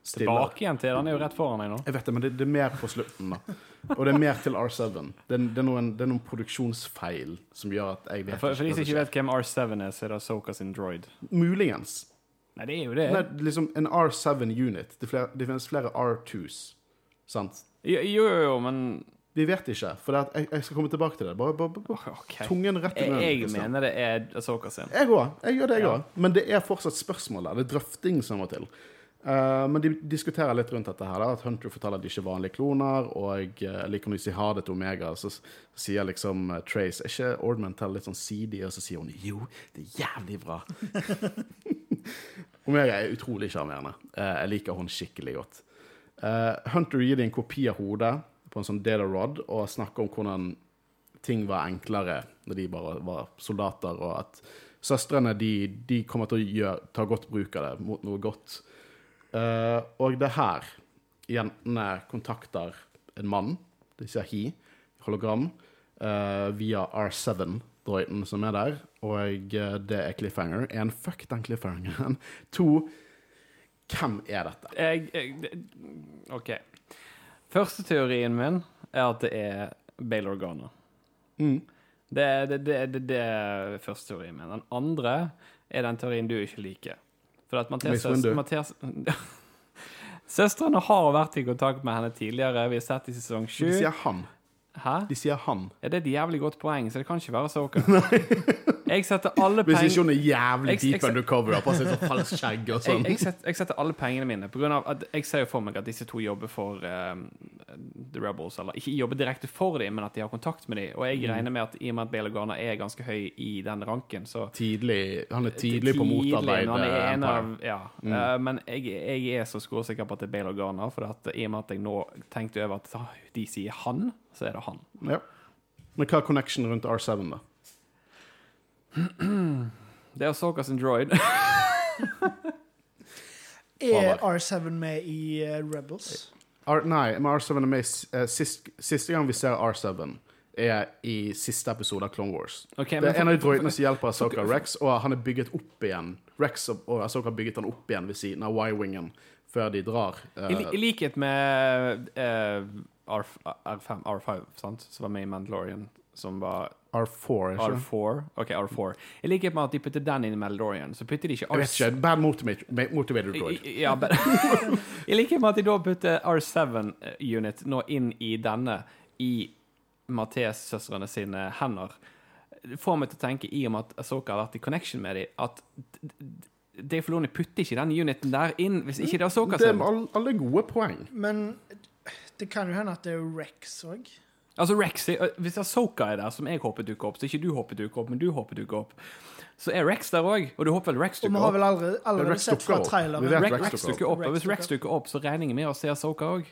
stiller Tilbake igjen til den er jo rett foran deg nå. Jeg vet det, men det, det er mer på slutten, da. Og det er mer til R7. Det, er- noen, det er noen produksjonsfeil som gjør at jeg vet For, for de som ikke vet hvem R7 er, så er det Soka sin droid. Muligens. Nei, det er jo det. Nei, liksom en R7-unit. Det, er det finnes flere R2s. Sant? Jo, jo, jo, men Vi vet ikke, for at jeg, jeg skal komme tilbake til det. Bare, bare, bare okay. tungen rett i munnen. jeg jeg mener det er Asoka sin. Jeg òg. Jeg gjør det, jeg Ja. Men det er fortsatt spørsmål der. Det er drøfting som må til. Uh, men de diskuterer litt rundt dette her. Da, at Hunter forteller at de ikke er vanlige kloner. Og uh, like når de sier ha det til Omega, så, sier liksom uh, Trace Er ikke Ordman til litt sånn seedy? Og så sier hun jo, det er jævlig bra. (laughs) Hun er utrolig sjarmerende. Eh, jeg liker hun skikkelig godt. Eh, Hunter gir dem en kopi av hodet på en sånn Data Rod og snakker om hvordan ting var enklere når de bare var soldater, og at søstrene de, de kommer til å gjøre, ta godt bruk av det mot noe godt. Eh, og det er her jentene kontakter en mann, de sier he, hologram, via R7 drøyten som er der, og eh, det er cliffhanger. En, fuck den cliffhangeren. (laughs) To, hvem er dette? Jeg, jeg, OK. Første teorien min er at det er Bale Organa. Mm. Det, det, det, det, er første teorien min. Den andre er den teorien du ikke liker. For at Mathias (laughs) Søstrene har vært i kontakt med henne tidligere. Vi har sett i sesong sju. Du sier han. Hæ? De sier han. Ja, det er et jævlig godt poeng, så det kan ikke være Soka. (laughs) (laughs) Jeg setter alle Hvis ikke hun er jævlig Jeg- deep jeg- undercover og har sånn falskt skjegg og jeg, sånn. jeg, setter, jeg setter alle pengene mine på grunn av at jeg ser jo for meg at disse to jobber for eh, The Rebels. Eller ikke jobber direkte for dem, men at de har kontakt med dem. Og jeg Mm. regner med at i og med at Bale Garner er ganske høy i den ranken, så Tidlig, han er tidlig på motarbeid. når han er en av, ja. Eh, men jeg, jeg er så skråsikker på at det er Bale Garner, for at i og med at jeg nå tenkte over at de sier han, så er det han. Ja. Men hva er connection rundt R7, da? (clears throat) Det er Soka sin droid. Er R7 med i eh, Rebels? R, nei, men R7 er med i eh, sist, Siste gang vi ser R7, er i siste episode av Clone Wars. Ok, Det er en av de droidene som hjelper Asoka Rex, og han er bygget opp igjen. Rex og, og Asoka har bygget han opp igjen ved siden av Y-wingen før de drar. eh, I, li- I likhet med eh, R, R5, R5 sant? som var med i Mandalorian, som var R4, ikke det? R4. Ok, R4. I likhet med at de putter den inn i Mandalorian, så putter de ikke Jeg vet ikke. Bad motivated droid. Ja, but, (laughs) I likhet med at de da putter R7-unit nå inn i denne, i Matheus-søstrene sine hender, får meg til å tenke, i og med at Asoka har vært i connection med dem, at Dave Filoni putter ikke den uniten der inn hvis ikke det er Asoka Det er sin. alle gode poeng. Men det kan jo hende at det er Rex òg. Altså Rex, Hvis Asoka er der, som jeg håper dukker opp, så ikke du håper dukker opp, men du håper dukker opp, så er Rex der òg. Og du håper vel Rex dukker Og vi har vel allerede, allerede sett fra traileren Rex, Rex Rex dukker opp. Og hvis Rex dukker opp, så regner jeg med å se Asoka òg.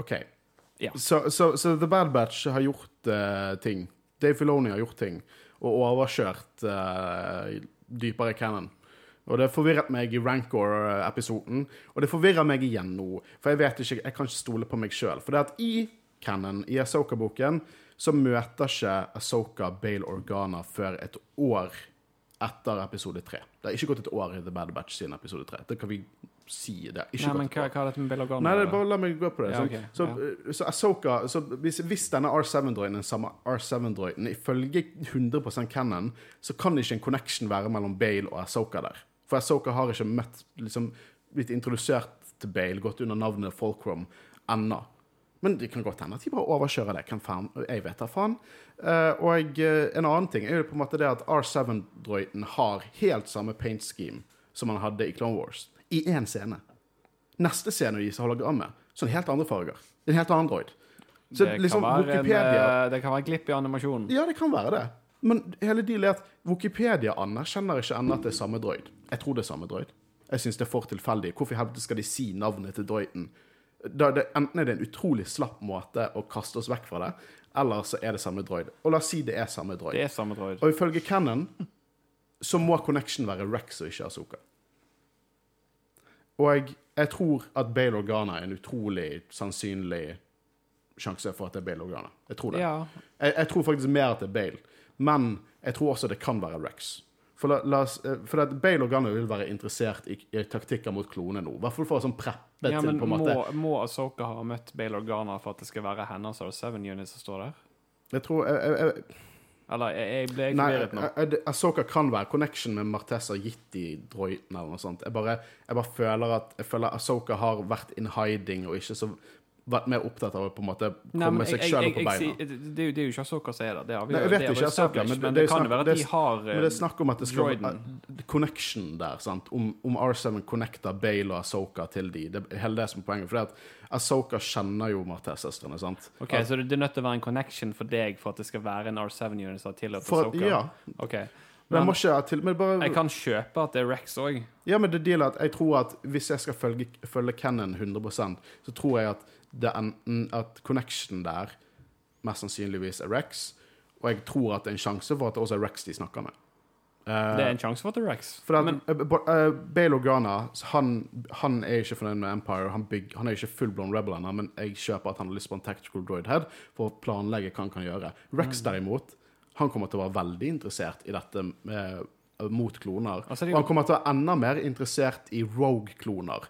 OK. Ja. Så, så, så The Bad Batch har gjort uh, ting. Dave Filoni har gjort ting. Og overkjørt uh, dypere canon. Og det forvirret meg i Rancor-episoden, og det forvirrer meg igjen nå. For jeg vet ikke, jeg kan ikke stole på meg sjøl. For det at i canon, i Asoka-boken, så møter ikke Asoka Bale Organa før et år etter episode tre. Det har ikke gått et år i The Bad Batch siden episode tre. Det kan vi si. Det har ikke Nei, gått men hva, hva er dette med Bale Organa? Nei, det bare la meg gå på det. Ja, Så, så, ja. så Ahsoka så hvis, hvis denne R7-droiden er den samme R7-droiden, ifølge 100 canon, så kan ikke en connection være mellom Bale og Ahsoka der. For Ahsoka har ikke møtt liksom, blitt introdusert til Bale, gått under navnet Folkrom, ennå. Men det kan godt hende at de bare overkjører det. Jeg vet da faen. Eh, og eh, en annen ting er jo på en måte det at R7-droiden har helt samme paint scheme som han hadde i Clone Wars. I én scene. Neste scene viser hologrammet. en helt andre farger. Er en helt annen droid. Så det, liksom, kan være en, eh, det kan være glipp i animasjonen. Ja, det kan være det. Men hele dealet er at Wikipedia anerkjenner ikke ennå at det er samme droid. Jeg tror det er samme droid. Jeg syns det er for tilfeldig. Hvorfor i helvete skal de si navnet til droiden? Da det, enten er det en utrolig slapp måte å kaste oss vekk fra det, eller så er det samme droid. Og la oss si det er samme droid. Det er samme droid. Og ifølge Cannon så må connection være Rex og ikke Azuka. Og jeg tror at Bale Organa er en utrolig sannsynlig sjanse for at det er Bale Organa. Jeg tror det. Ja. Jeg, jeg tror faktisk mer at det er Bale. Men jeg tror også det kan være Rex. For, la, la eh, for at Bale Organa vil være interessert i, i taktikker mot kloner nå. I hvert fall for å sånn preppe ja, til men på en må, måte må Asoka ha møtt Bale og Garner for at det skal være henne som har Seven Units som står der? Jeg tror jeg, jeg, jeg, Eller jeg, jeg ble forvirret nå. eh, eh, Ahsoka kan være connection med Martessa gitt i Droiten eller noe sånt. Jeg bare, jeg bare føler at jeg føler Ahsoka har vært in hiding og ikke så vært mer opptatt av å på en måte komme seg jeg- sjøl på beina. Det er jo ikke Asoka som er der. Det har vi Nei, jeg vet det ikke Asoka, men men det det kan jo være at de har Men det er snakk om at det skal være connection der, sant? Om, om R7 connecter Bale og Ahsoka til de. Det er hele det som er poenget. For det at Ahsoka kjenner jo Martes-søstrene. sant? Ok, Så det er nødt til å være en connection for deg for at det skal være en R7 unit som har tillatt Asoka? ja. Okay. Men jeg må til men bare, Jeg kan kjøpe at det er Rex òg. Ja, men det dealer at jeg tror at hvis jeg skal følge, følge Cannon 100% så tror jeg at det er enten at connection der mest sannsynligvis er Rex, og jeg tror at det er en sjanse for at det også er Rex de snakker med. Eh, Det er en sjanse for at det er Rex. For at, Men eh, eh, Organa han, han er ikke fornøyd med Empire. Han, bygg, han er ikke full-blown rebel ennå, men jeg kjøper at han har lyst på en tactical droid head for å planlegge hva han kan gjøre. Rex derimot, han kommer til å være veldig interessert i dette med, mot kloner. Altså, er og han kommer til å være enda mer interessert i rogue-kloner.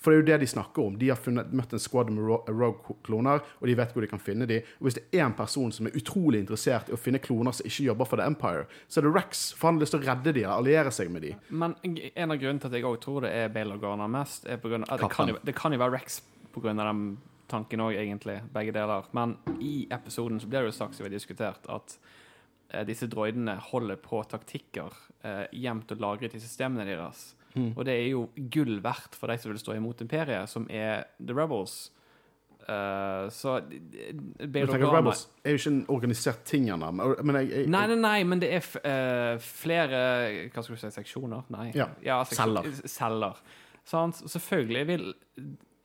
For det er jo det de snakker om. De har funnet, møtt en squad med rogue-kloner, og de vet hvor de kan finne dem. Og hvis det er en person som er utrolig interessert i å finne kloner som ikke jobber for The Empire, så er det Rex. For han har lyst til å redde dem og alliere seg med dem. Men en av grunnene til at jeg òg tror det er Bale og Garner mest, er på grunn av, det, kan jo, det kan jo være Rex på grunn av tanken òg, egentlig. Begge deler. Men i episoden så blir det jo sagt, som vi har diskutert, at disse droidene holder på taktikker eh, gjemt og lagret i systemene deres. Og det er jo gull verdt for de som vil stå imot imperiet, som er The Rebels. Uh, så Du tenker Organa Rebels er jo ikke en organisert ting ennå, Nei, nei, nei, men det er eh, flere Hva skal du si, seksjoner? Nei. Ja, seksjon- celler. Celler. Sant? Selvfølgelig vil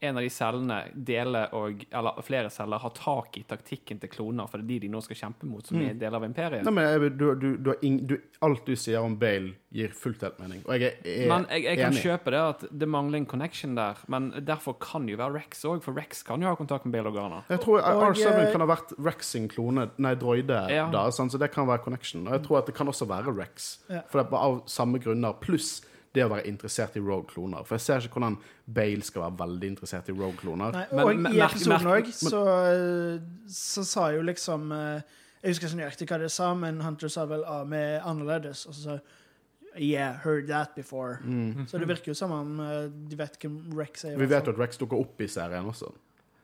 en av de cellene deler og Eller flere celler har tak i taktikken til kloner, for det er de de nå skal kjempe mot, som er en del av imperiet. Mm. Nei, men jeg, du, du, du, ing, du, alt du sier om Bale, gir fullt helt mening. Og jeg er, er Men jeg, jeg kan enig. kjøpe det at det mangler en connection der, men derfor kan jo være Rex òg, for Rex kan jo ha kontakt med Bale Organa. Jeg tror Og, R7 jeg... kan ha vært Rex sin klone, nei, droide, Ja. da, sant? så det kan være connection. Og jeg tror at det kan også være Rex, Ja. for det er av samme grunner, pluss det å være interessert i Rogue-kloner. For jeg ser ikke hvordan Bale skal være veldig interessert i Rogue-kloner. Og men- i episoden òg så, så sa jo liksom eh, Jeg husker ikke nøyaktig hva det sa, men Hunter sa vel ah, vi er annerledes. Og så sa Yeah, heard that before. Så det virker jo som om eh, de vet hvem Rex er. Mm. Vi vet jo at Rex dukker opp i serien også.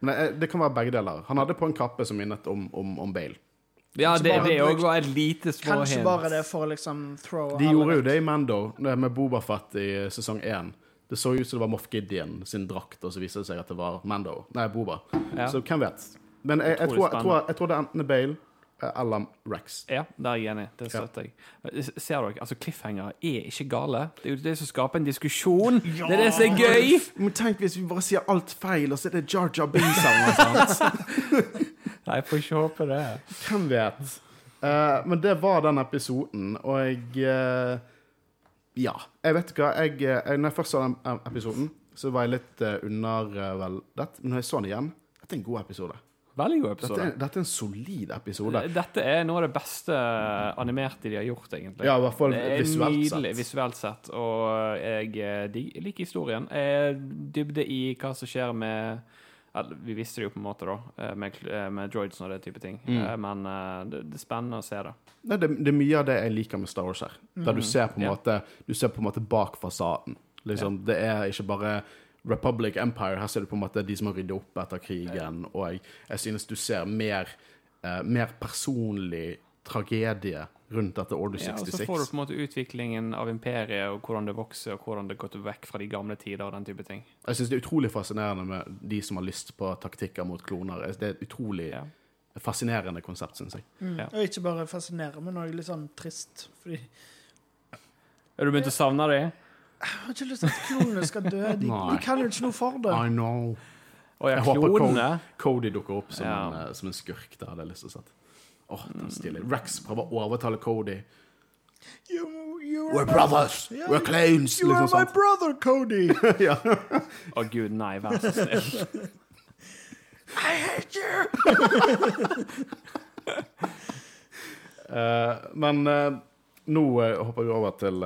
Men eh, det kan være begge deler. Han hadde på en kappe som minnet om, om, om Bale. Ja, det, det òg var et lite små Kanskje hint. bare det for å liksom throw De gjorde jo det i Mando, det med Bobafett i sesong én. Det så ut som det var Moff Gideon sin drakt, og så viste det seg at det var Mando. Nei, Boba. Ja. Så hvem vet? Men jeg, jeg, tror, jeg, tror, jeg tror det er enten Bale eller Rex. Ja, der er jeg enig. Det Ja. støtter jeg. Ser dere, altså Cliffhanger er ikke gale. Det er jo det som skaper en diskusjon. (laughs) Det er det som er gøy! Men tenk hvis vi bare sier alt feil, og så er det Jar Jar Binks (laughs) jeg får ikke håpe det. Hvem vet? Uh, men det var den episoden, og jeg uh, Ja. Jeg vet hva. Jeg, jeg, når jeg først så den eh, episoden, så var jeg litt uh, underveldet. Men når jeg så den igjen Dette er en god episode. Veldig god Dette episode. er, dette er en solid episode. Dette er noe av det beste animerte de har gjort, egentlig. Ja, i hvert fall visuelt nydelig sett. visuelt sett, og jeg, eh, jeg liker historien. Jeg dybde i hva som skjer med Vi visste det jo på en måte, da, eh, med, eh, med droids og det type ting. Mm. Eh, Men det, det er spennende å se det. Det, det er mye av det jeg liker med Star Wars her. Der du ser på en måte Du ser på en måte bak fasaden. Liksom, Det er ikke bare Republic Empire. Her ser du på en måte de som har ryddet opp etter krigen. Og jeg, jeg synes du ser mer, eh, mer personlig tragedie rundt dette Order 66. Ja, og så får du på en måte utviklingen av imperiet, og hvordan det vokser, og hvordan det går vekk fra de gamle tider og den type ting. Jeg synes det er utrolig fascinerende med de som har lyst på taktikker mot kloner. Det er et utrolig Ja. fascinerende konsept, syns jeg. Mm. Ja. Og ikke bare fascinerende, men òg litt sånn trist. Fordi Er du begynt å savne dem? jeg har ikke lyst til at klonene skal dø. De, (laughs) de kan jo ikke noe for det. I know. Og jeg, Jeg håper. Cody dukker opp som, Ja. en, eh, som en skurk. Det hadde jeg lyst til å sette. Åh, er stilig. Rex prøver å overtale Cody. You, you We're brothers! Yeah, We're clones! You are Liksom my sånt. brother, Cody! (laughs) Å gud, nei, vær så snill. (laughs) I hate you! uh, (laughs) men uh, nå uh, hopper vi over til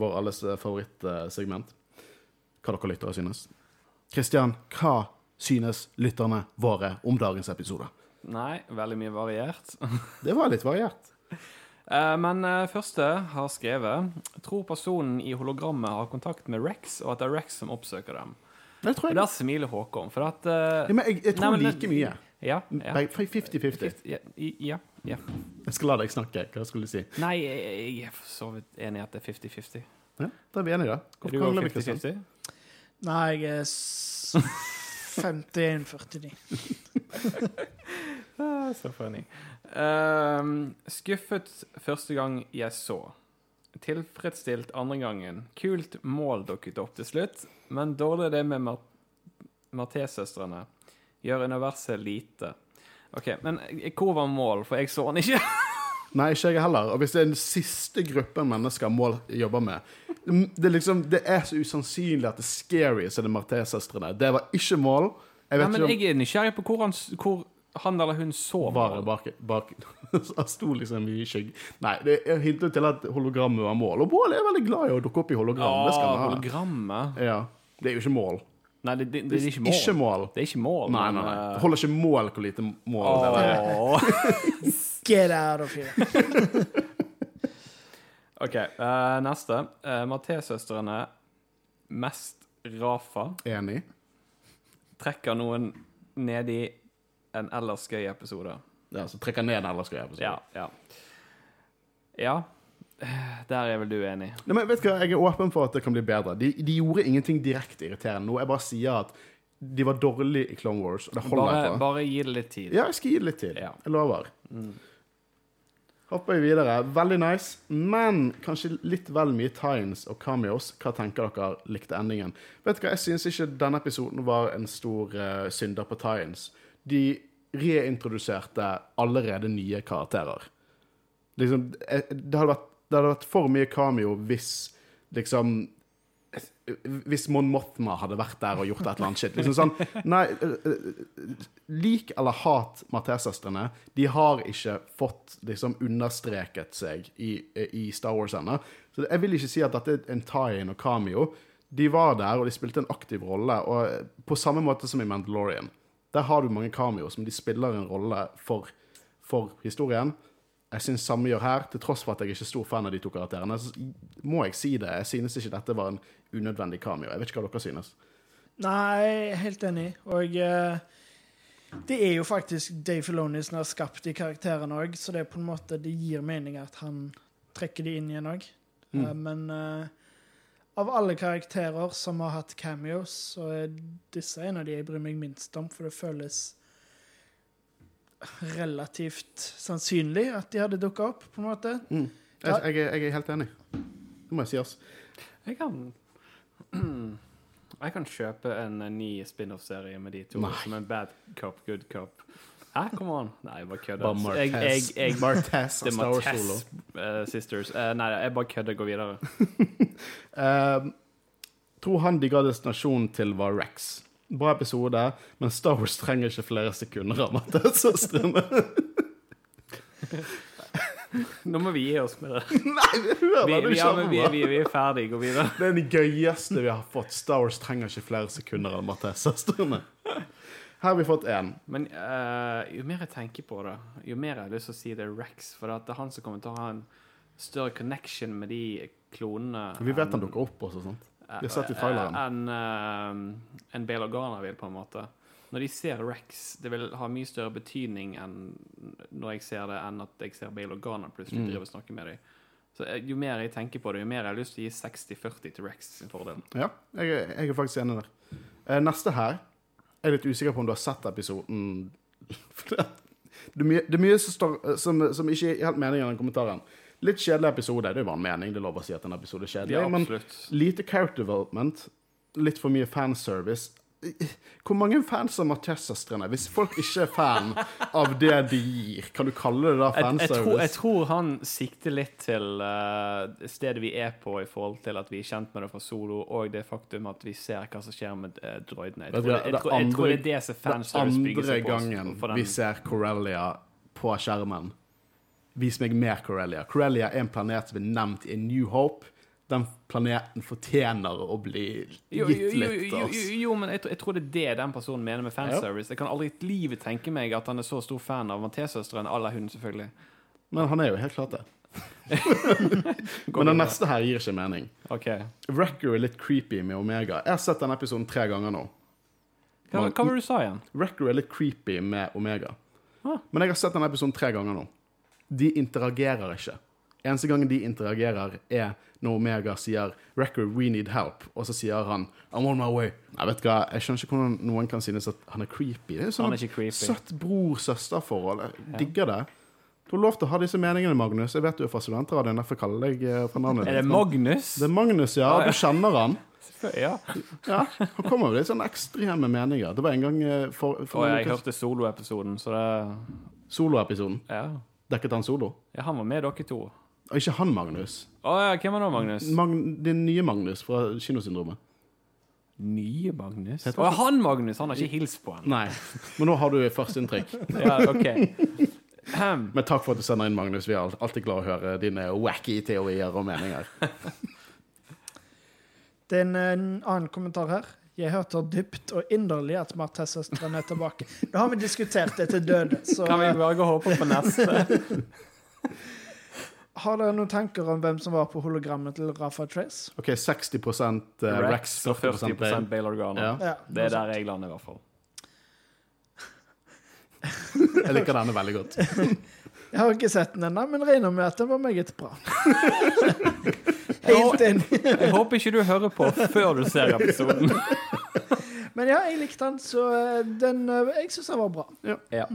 vår alles favorittsegment. Hva dere lyttere synes. Kristian, hva synes lytterne våre om dagens episode? Nei, veldig mye variert. (laughs) Det var litt variert. Eh, Men eh, første har skrevet Tror personen i hologrammet har kontakt med Rex, og at det er Rex som oppsøker dem. Det tror Og jeg. der smiler Håkon, for at eh, Ja, men jeg, jeg tror Nei, men like mye. Ja. ja. 50-50. Ja, ja, ja. Jeg skal la deg snakke. Hva skulle du si? Nei, jeg er for så vidt enig i at det er 50-50. Ja, Da er vi enige, da. Er Hvorfor du krangler vi, Kristian? 50-50? Nei, jeg er s- 51-49. (laughs) Ah, Så funny. Ehm, skuffet første gang jeg så. Tilfredsstilt andre gangen. Kult mål dukket opp til slutt, men dårlig det med Mar Marté-søstrene. Gjør universet lite. OK, men hvor var mål? For jeg så den ikke. (laughs) Nei, ikke jeg heller. Og hvis det er den siste gruppen mennesker Mål jobber med Det er liksom, det er så usannsynlig at det er scary så det er Marté-søstrene. Det var ikke mål. Jeg Nei, men ikke jeg er nysgjerrig på hvor han, hvor han eller hun så om mål. bak, bak (laughs) Han sto liksom i skygg. Nei, det hintet til at hologrammet var mål. Og Bål er veldig glad i å dukke opp i hologram. Ja, det hologrammet. Ja. Det er jo ikke mål. Nei, det, det, det er ikke mål. Ikke mål. Det er ikke mål. Nei, nei, nei. eh, Det holder ikke mål hvor lite mål det er. (laughs) Get out of here. (laughs) OK, uh, neste. Uh, Mathé-søstrene, mest Rafa, Enig. trekker noen ned i en ellers gøy episode. Ja, så trekker ned en ellers gøy episode. Ja, ja. Ja, der er vel du enig. Nei, men vet du hva, Jeg er åpen for at det kan bli bedre. De, de gjorde ingenting direkte irriterende nå. Jeg bare sier at de var dårlige i Clone Wars, og det holder Bare, jeg på. bare gi det litt tid. Ja, jeg skal gi det litt tid. Ja. Jeg lover. Hopper vi videre. Veldig nice, men kanskje litt vel mye times og cameos. Hva tenker dere likte endingen? Vet du hva, Jeg syns ikke denne episoden var en stor uh, synder på times. De reintroduserte allerede nye karakterer. Liksom, eh, det hadde vært, det hadde vært for mye cameo hvis liksom hvis Mon Mothma hadde vært der og gjort et eller annet shit. Liksom sånn, nei, eh, eh, Lik eller hat Mathé-søstrene, de har ikke fått liksom understreket seg i, i Star Wars ennå. Så jeg vil ikke si at dette er en tie-in og cameo. De var der, og de spilte en aktiv rolle, og på samme måte som i Mandalorian. Der har du mange cameos, men de spiller en rolle for, for historien. Jeg syns samme gjør her, til tross for at jeg ikke er stor fan av de to karakterene. Så må jeg si det. Jeg synes ikke dette var en unødvendig cameo. Jeg vet ikke hva dere synes. Nei, helt enig. Og uh, det er jo faktisk Dave Filoni som har skapt de karakterene òg, så det er på en måte det gir mening at han trekker de inn igjen òg. men eh, av alle karakterer som har hatt cameos, så er disse en av de jeg bryr meg minst om, for det føles relativt sannsynlig at de hadde dukka opp, på en måte. Jeg, jeg, er- jeg er helt enig. Det må jeg si, altså. Jeg kan (clears throat) Jeg kan kjøpe en, eh, ny spin-off-serie med de to Nei. som en bad cop, good cop. Hæ, come on? Nei, jeg bare kødder. Bare Jeg, jeg, jeg, Martez og Star Wars Solo. Eh, Sisters. Uh, nei, jeg bare kødder. Gå videre. (laughs) um, tror han de ga destinasjonen til var Rex. Bra episode, men Star Wars trenger ikke flere sekunder av Mathé-søstrene. Nå må vi gi oss med det. (laughs) Nei, Vi, hører vi, vi, ja, vi, vi, vi er ferdige. Gå videre. Det er den gøyeste vi har fått. Star Wars trenger ikke flere sekunder av Mathé-søstrene. Her har vi fått én. Men uh, jo mer jeg tenker på det, jo mer jeg har lyst til å si det er Rex. For det er han som kommer til å ha en større connection med de klonene. Vi vet han dukker opp også, sant? eh, Vi har sett i traileren. eh, Enn uh, en Bale Organa vil, på en måte. Når de ser Rex, det vil ha mye større betydning enn når jeg ser det, enn at jeg ser Bale Organa plutselig Mm. drive og snakke med dem. Så jo mer jeg tenker på det, jo mer jeg har lyst til å gi 60-40 til Rex sin fordel. Ja, jeg, jeg er faktisk enig der. Neste her jeg er litt usikker på om du har sett episoden. For det, det, er mye, det er mye som, står, som, som ikke er helt meningen i den kommentaren. Litt kjedelig episode. Det er jo bare en mening. Det er lov å si at en episode er kjedelig. Ja, men lite character development. Litt for mye fanservice. Hvor mange fans av Mathias-søstrene? Hvis folk ikke er fan av det de gir, kan du kalle det da Jeg, jeg, fanservice? tror, jeg tror han sikter litt til uh, stedet vi er på i forhold til at vi er kjent med det fra Solo, og det faktum at vi ser hva som skjer med uh, droidene. Jeg tror, det, jeg, det jeg tror det er det som fanservice bygger seg på. gangen andre gangen vi ser Corellia på skjermen. Vis meg mer Corellia. Corellia er en planet som er nevnt i New Hope. Den planeten fortjener å bli jo, jo, gitt jo, litt. jo, jo, jo, men jeg, tror- det er det den personen mener med fanservice. Jeg kan aldri i livet tenke meg at han er så stor fan av Mathé-søsteren, à la hun, selvfølgelig. Men han er jo helt klart det. (laughs) Men den neste her gir ikke mening. OK. Wrecker er litt creepy med Omega. Jeg har sett denne episoden tre ganger nå. Hva, hva var det du sa igjen? Wrecker er litt creepy med Omega. Ah. Men jeg har sett denne episoden tre ganger nå. De interagerer ikke. Eneste gangen de interagerer, er når Omega sier 'Record, we need help', og så sier han 'I'm on my way'. Jeg vet hva, jeg skjønner ikke hvordan noen kan synes at han er creepy. Det er jo sånn søtt bror-søster-forhold. Jeg digger det. Du har lov til å ha disse meningene, Magnus. Jeg vet du er fra studentradioen, derfor kaller jeg deg eh, fra navnet Er det. Magnus? Det er Magnus, ja. Ah. Du kjenner han. (laughs) Ja. Ja, Han kommer med litt sånn ekstreme meninger. Det var en gang eh, for, for oh, ja, jeg hørte soloepisoden, så det soloepisoden. Ja. Dekket han solo? ja, han var med dere to. Og ikke han, Magnus. Å ja, hvem er det, Magnus? Mag din nye Magnus fra Kinosyndromet. Nye Magnus? Å, ja, han Magnus! Han har ikke hilst på henne. Nei, men nå har du førsteinntrykk. (laughs) Ja, ok. Ahem. Men takk for at du sender inn, Magnus. Vi er alltid glad å høre dine wacky teorier og meninger. (laughs) Det er en, en annen kommentar her. Jeg hørte dypt og inderlig at Martessa-søstrene er tilbake. Da har vi diskutert det til døde. Så Kan vi bare gå og håpe på neste? (laughs) har dere noen tanker om hvem som var på hologrammet til Rafa Trace? OK, 60 uh, Rex, Rex og 40 Bale. Organa. Ja. Ja, Det er der jeg lander, i hvert fall. (laughs) Jeg liker denne veldig godt. (laughs) Jeg har ikke sett den ennå, men regner med at den var meget bra. (laughs) Helt enig. Jeg håper ikke du hører på før du ser episoden. Men ja, jeg likte den, så eh, den eh, Jeg syns den var bra. Ja.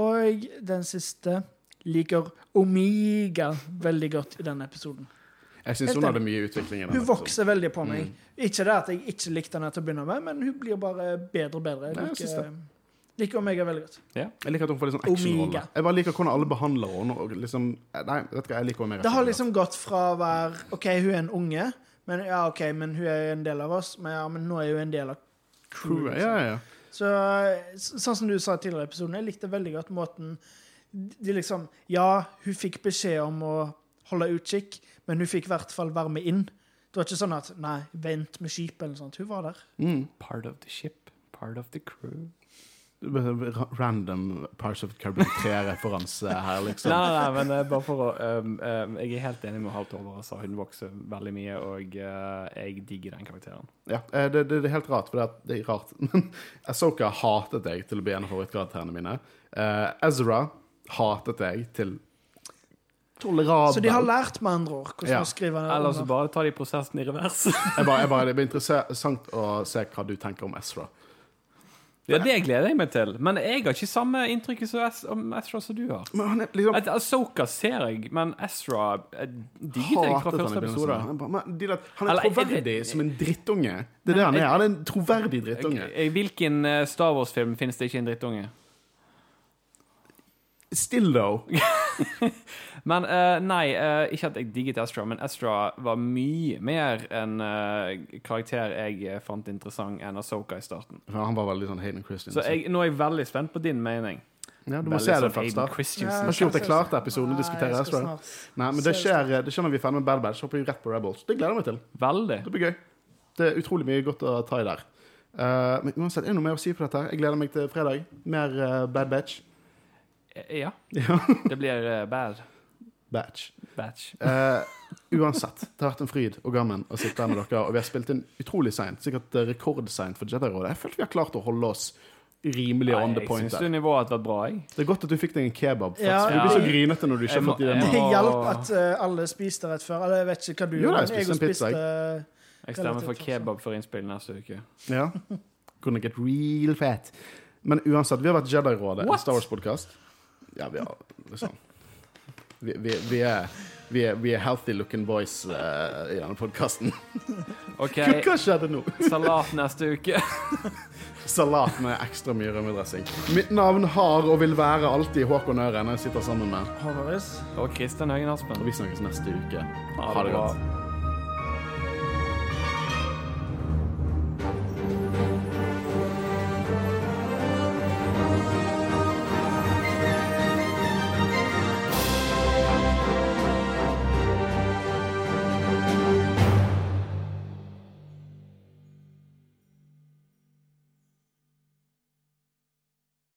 Og den siste liker Omega veldig godt i denne episoden. Jeg syns hun hadde mye utvikling i Hun vokser vokser veldig på meg. Mm. Ikke det at jeg ikke likte henne til å begynne med, men hun blir bare bedre og bedre. Jeg liker, Nei, liker, liker Omega veldig godt. Jeg liker at hun får litt sånn actionrolle. Jeg bare liker hvordan alle behandler henne. Liksom, nei, vet du hva, jeg liker Omega. Det har liksom gått fra å være OK, hun er en unge, men ja, ok, men hun er jo en del av oss. Men ja, men nå er hun en del av crewet. Crew, ja, ja. Så så- sånn som du sa tidligere i episoden, jeg likte veldig godt måten de liksom Ja, hun fikk beskjed om å holde utkikk, men hun fikk i hvert fall være med inn. Det var ikke sånn at Nei, vent med skipet eller noe sånt. Hun var der. Mm. Part of the ship, part of the crew. Random Parts of the Caribbean 3-referanse her, liksom. (laughs) Nei, nei, men eh, bare for å um, um, Jeg er helt enig med Halt Over. Altså, hun vokser veldig mye, og uh, jeg digger den karakteren. Ja, eh, det, det, det er helt rart, for det, er- det er rart. (laughs) Men Asoka hatet jeg til å bli en av favorittkarakterene mine. Uh, Ezra hatet jeg til tolerabel. Så de har lært med andre ord hvordan Ja. å skrive Eller så bare tar de prosessen i revers. (laughs) Jeg bare, jeg bare, det blir interessant å se hva du tenker om Ezra. Ja, Det gleder jeg meg til. Men jeg har ikke samme inntrykk om Ezra som du har. Men han er liksom Ahsoka ser jeg, men Ezra eh, digget jeg fra han første episode. Han, er Eller, jeg- troverdig som en drittunge. Det er det han er. Han er en troverdig drittunge. I hvilken eh, Star Wars-film finnes det ikke en drittunge? Still, though. (laughs) Men uh, nei, uh, ikke at jeg digget Ezra, men Ezra var mye mer en uh, karakter jeg eh, fant interessant enn Ahsoka i starten. Ja, Han var veldig sånn Hayden Christian. Så jeg, nå er jeg veldig spent på din mening. ja, du må Veldig se det sånn først, da. Jeg Har ikke gjort det klart episoden å diskutere Ezra. Nei, men det skjer, det skjer når vi er ferdig med Bad Batch. Så hopper vi rett på Rebels. Det gleder jeg meg til. Veldig. Det blir gøy. Det er utrolig mye godt å ta i der. Eh, men uansett, er det noe mer å si på dette? Jeg gleder meg til fredag. Mer eh, Bad Batch. Eh, Ja. Ja. (laughs) Det blir uh, bad Batch. batch. Uh, uansett, det har vært en fryd og gammen å sitte her med dere. Og vi har spilt inn utrolig seint, sikkert eh, rekordseint for Jedi-rådet. Jeg følte vi har klart å holde oss rimelig Nei, on the jeg point syns nivået har vært bra, jeg. Det er godt at du fikk deg en kebab. Ja, du blir så grinete når du ikke har fått i deg jeg mat. Det hjelper hjalp at uh, alle spiste rett før. Eller jeg vet ikke hva du Jo, da, jeg jeg spiste en pizza, spiste Jeg stemmer for kebab for innspill neste uke. Ja. Gonna get real fat. Men uansett, vi har vært Jedi-rådet, en Star Wars-podkast. Ja, vi har liksom Vi, vi, vi, er, vi, er, vi er healthy looking boys eh, i denne podkasten. (laughs) OK, Hva skjedde nå? (laughs) salat neste uke. (laughs) Salat med ekstra mye rømmedressing. Mitt navn har og vil være alltid Håkon Øren. Jeg sitter sammen med Håvaris. Og Kristian Høgen Aspen. Og vi snakkes neste uke. Ha det bra.